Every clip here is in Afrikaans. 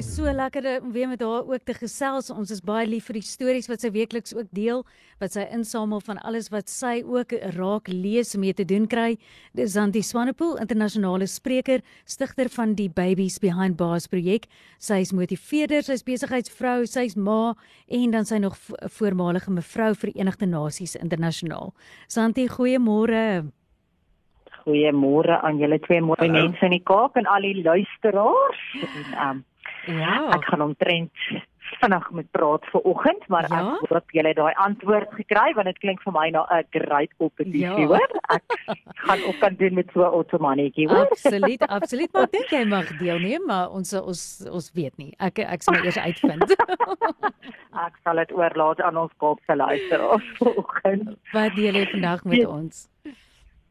My so lekker om weer met haar ook te gesels. Ons is baie lief vir die stories wat sy weekliks ook deel, wat sy insamel van alles wat sy ook raak lees mee te doen kry. Dis Zanti Swanepoel, internasionale spreker, stigter van die Babies Behind Bars projek. Sy is motiveerder, sy is besigheidsvrou, sy's ma en dan sy nog voormalige mevrou Verenigde Nasies internasionaal. Zanti, goeiemôre. Goeiemôre aan julle twee mooi mense in die Kaap en al die luisteraars. En, um, Ja. Ek gaan omtrent vinnig met praat vir oggend, maar Ja? ek hoop julle het daai antwoord gekry want dit klink vir my na 'n great opportunity, Ja. hoor. Ek gaan ook kan doen met so 'n outomannetjie, hoor. Absoluut, absoluut. Maar dink jy mag deelneem, maar ons ons ons weet nie. Ek ek sal eers uitvind. Ek sal dit oorlaat aan ons Kaapse luisteraars vanoggend. Wat deel jy vandag met ons?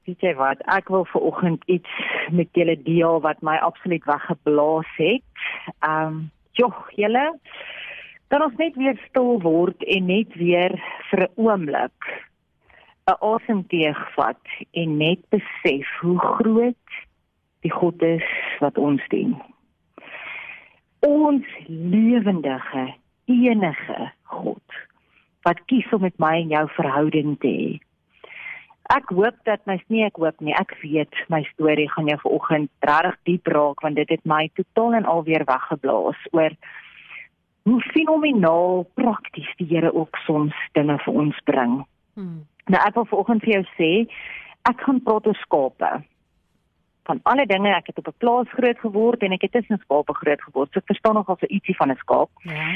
Weet jy wat? Ek wil vanoggend iets met julle deel wat my absoluut weggeblaas het. Ehm, um, joh, julle kan ons net weer stil word en net weer vir 'n oomblik 'n asemteug vat en net besef hoe groot die God is wat ons dien. Ons lewendige, enige God wat kies om met my en jou verhouding te hê. Ek hoop dat my nee ek hoop nie ek weet my storie gaan jou vanoggend regtig diep raak want dit het my totaal en al weer weggeblaas oor hoe fenomenaal prakties die Here ook soms dinge vir ons bring. Hmm. Nou ek wil vanoggend vir jou sê ek gaan praat oor skape. Van alle dinge ek het op 'n plaas groot geword en ek het tussen skape groot geword. So ek verstaan nogal so ietsie van 'n skaap. Ja.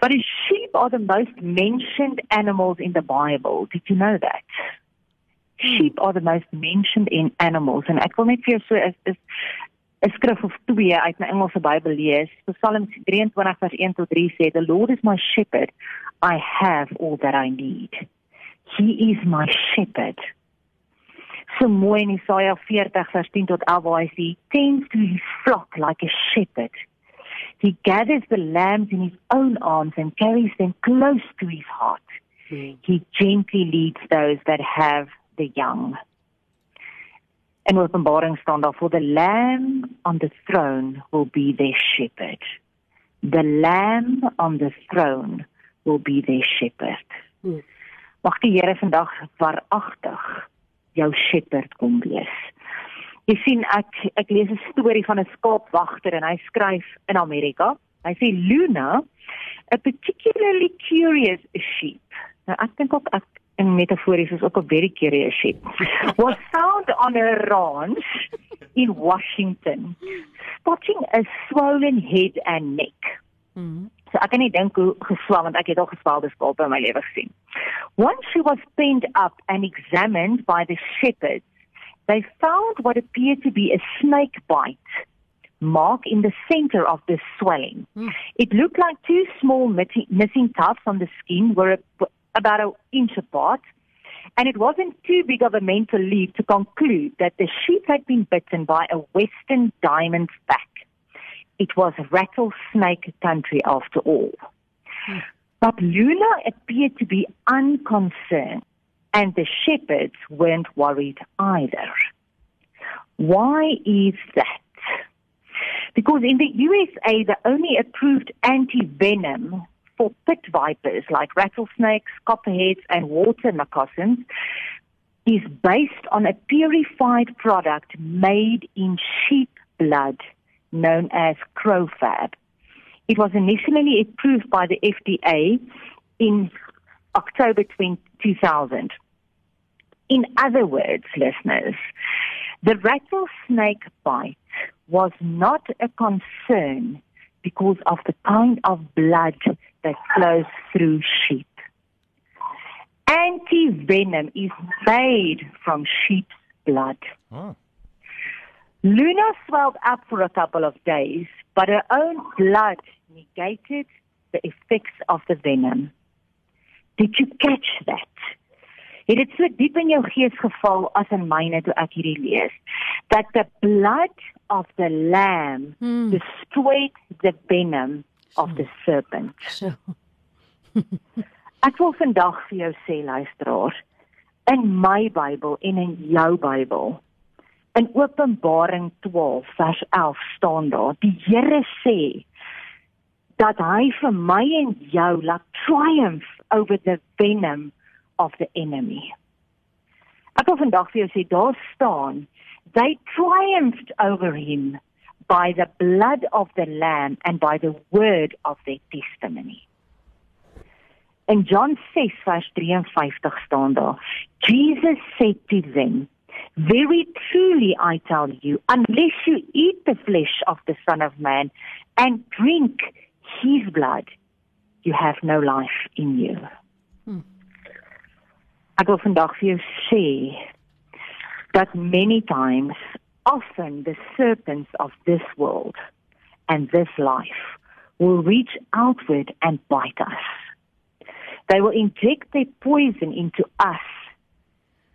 But the sheep are the most mentioned animals in the Bible. Did you know that? Sheep are the most mentioned in animals and ek wil net vir jou so is is 'n skrif of twee uit my Engelse Bybel lees. Psalm 23 vers 1 tot 3 sê the Lord is my shepherd. I have all that I need. He is my shepherd. So mooi in Jesaja 40 vers 10 tot 11 waar hy sê, he tends to his flock like a shepherd. He gathers the lambs in his own arms and carries them close to his heart. He gently leads those that have the young. In Openbaring staan daar for the lamb on the throne will be their shepherd. The lamb on the throne will be their shepherd. Hmm. Mag die Here vandag waaragtig jou shepherd kom wees. Jy sien ek ek lees 'n storie van 'n skaapwagter en hy skryf in Amerika. Hy sê Luna, a particularly curious sheep. Nou ek dink ook ek in metafories is ook 'n very curious sheep. Was found on a ranch in Washington, spotting a swollen head and neck. Hmm. So ek kan nie dink hoe geswel want ek het al geswelde in my lewe gesien. Once she was pinned up and examined by the shepherds, they found what appeared to be a snake bite mark in the center of the swelling. Hmm. It looked like two small missing missing tufts on the skin were a, about an inch apart. And it wasn't too big of a mental leap to conclude that the sheep had been bitten by a western diamondback. It was rattlesnake country after all. But Luna appeared to be unconcerned, and the shepherds weren't worried either. Why is that? Because in the USA, the only approved anti-venom for pit vipers like rattlesnakes, copperheads, and water moccasins is based on a purified product made in sheep blood known as Crowfab. It was initially approved by the FDA in October 2000. In other words, listeners, the rattlesnake bite was not a concern because of the kind of blood that flows through sheep. Anti-venom is made from sheep's blood. Oh. Luna swelled up for a couple of days, but her own blood negated the effects of the venom. Did you catch that? Het dit so diep in jou gees geval as in myne toe ek hierdie lees that the blood of the lamb Hmm. destroyed the venom of the serpent. So. Ek wil vandag vir jou sê luisteraar, in my Bybel en in jou Bybel, in Openbaring 12 vers 11 staan daar, die Here sê dat hy vir my en jou laat triumph over the venom of the enemy. Ek wil vandag vir jou sê daar staan they triumphed over him by the blood of the lamb and by the word of their testimony. In John 6 vers 53 staan daar Jesus said to them Very truly I tell you unless you eat the flesh of the son of man and drink his blood you have no life in you. Hmm. Ek wil vandag vir jou sê that many times often the serpents of this world and this life will reach outward and bite us. They will inject their poison into us,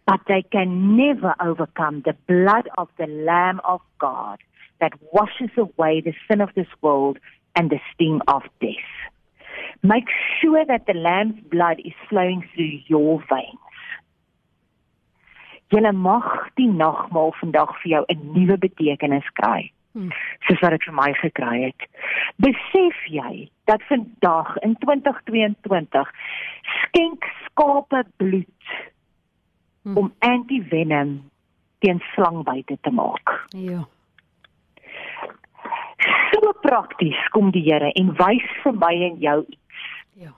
but they can never overcome the blood of the Lamb of God that washes away the sin of this world and the sting of death. Make sure that the Lamb's blood is flowing through your veins. Julle mag die nagmaal vandag vir jou 'n nuwe betekenis kry. Hmm. Soos wat dit vir my gekry het. Besef jy dat vandag in 2022 skenk skape bloed hmm. om antivenom teen slangbyte te maak. Ja. So prakties kom die Here en wys vir my en jou iets. Ja.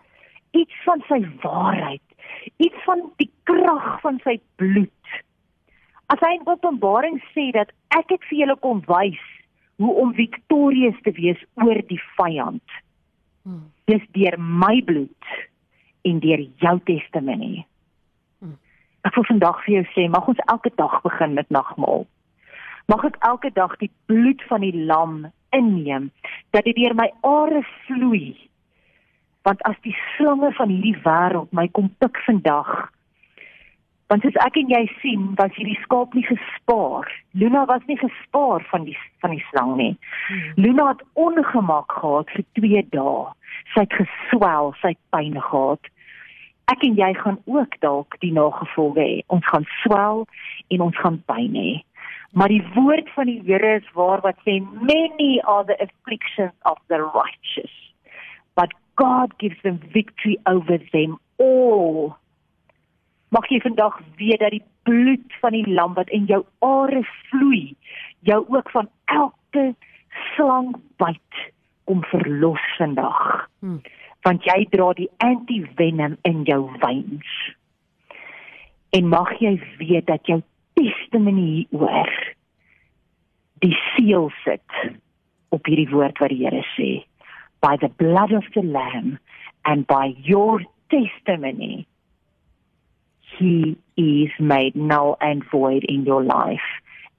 Iets van sy waarheid iets van die krag van sy bloed. As hy in Openbaring sê dat ek het vir julle kom wys hoe om victorious te wees oor die vyand. Hmm. Dis deur my bloed en deur jou testimonie. Hmm. Ek wil vandag vir jou sê, mag ons elke dag begin met nagmaal. Mag ek elke dag die bloed van die lam inneem dat dit deur my are vloei want as die slange van hierdie wêreld my kom pik vandag want as ek en jy sien was hierdie skaap nie gespaar. Luna was nie gespaar van die van die slang nie. Hmm. Luna het ongemak gehad vir 2 dae. Sy het geswel sy het pyn gehad. Ek en jy gaan ook dalk die nagevolge hê. Ons gaan swel en ons gaan pyn hê. Maar die woord van die Here is waar wat sê many are the afflictions of the righteous. but God gives them victory over them all. Mag jy vandag weet dat die bloed van die lam wat in jou are vloei, jou ook van elke slang byt om verlos vandag. Hmm. Want jy dra die antivenom in jou veins. En mag jy weet dat jou testimonie oor die seël sit op hierdie woord wat die Here sê by the blood of the Lamb and by your testimony, He is made null and void in your life.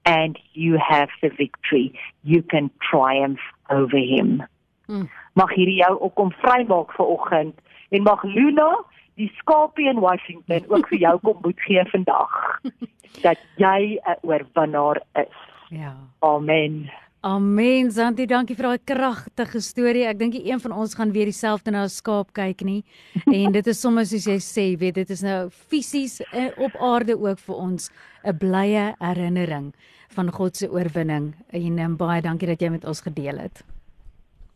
And you have the victory. You can triumph over Him. Hmm. Mag hierdie jou ook kom vrymaak vir oggend en mag Luna die skapie in Washington ook vir jou kom moed gee vandag dat jy 'n oorwinnaar is. Ja. Amen. Amen. Santi, dankie vir daai kragtige storie. Ek dink een van ons gaan weer dieselfde na 'n skaap kyk nie. En dit is sommer soos jy sê, weet dit is nou fisies eh, op aarde ook vir ons 'n blye herinnering van God se oorwinning. En um, baie dankie dat jy met ons gedeel het.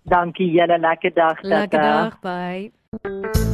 Dankie julle, lekker dag. Lekker dag, bye.